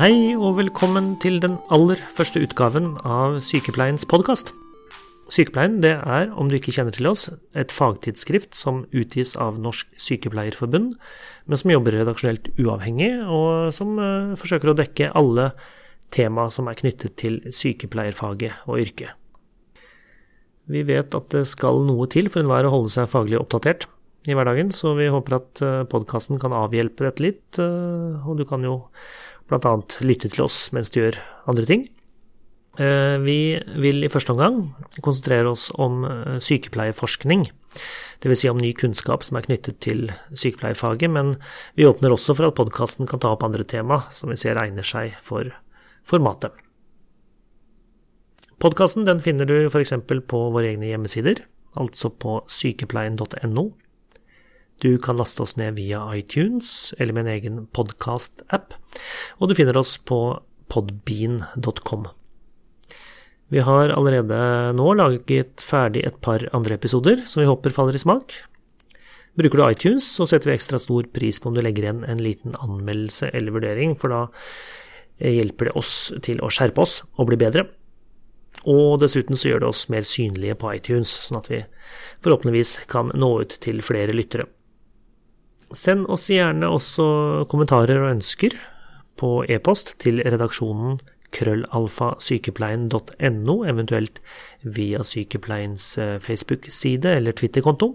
Hei og velkommen til den aller første utgaven av Sykepleiens podkast. Sykepleien det er, om du ikke kjenner til oss, et fagtidsskrift som utgis av Norsk Sykepleierforbund, men som jobber redaksjonelt uavhengig, og som uh, forsøker å dekke alle tema som er knyttet til sykepleierfaget og yrket. Vi vet at det skal noe til for enhver å holde seg faglig oppdatert i hverdagen, så vi håper at uh, podkasten kan avhjelpe dette litt, uh, og du kan jo bl.a. lytte til oss mens du gjør andre ting. Eh, vi vil i første omgang konsentrere oss om sykepleieforskning, sykepleierforskning, dvs. Si om ny kunnskap som er knyttet til sykepleierfaget, men vi åpner også for at podkasten kan ta opp andre tema som vi ser egner seg for formatet. Podkasten finner du f.eks. på våre egne hjemmesider, altså på sykepleien.no. Du kan laste oss ned via iTunes eller med en egen podkast-app, og du finner oss på podbean.com. Vi har allerede nå laget ferdig et par andre episoder som vi håper faller i smak. Bruker du iTunes, så setter vi ekstra stor pris på om du legger igjen en liten anmeldelse eller vurdering, for da hjelper det oss til å skjerpe oss og bli bedre. Og dessuten så gjør det oss mer synlige på iTunes, sånn at vi forhåpentligvis kan nå ut til flere lyttere. Send oss gjerne også kommentarer og ønsker på e-post til redaksjonen krøllalfasykepleien.no, eventuelt via Sykepleiens eh, Facebook-side eller Twitter-konto.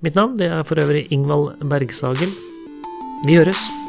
Mitt navn det er for øvrig Ingvald Bergsagen. Vi høres!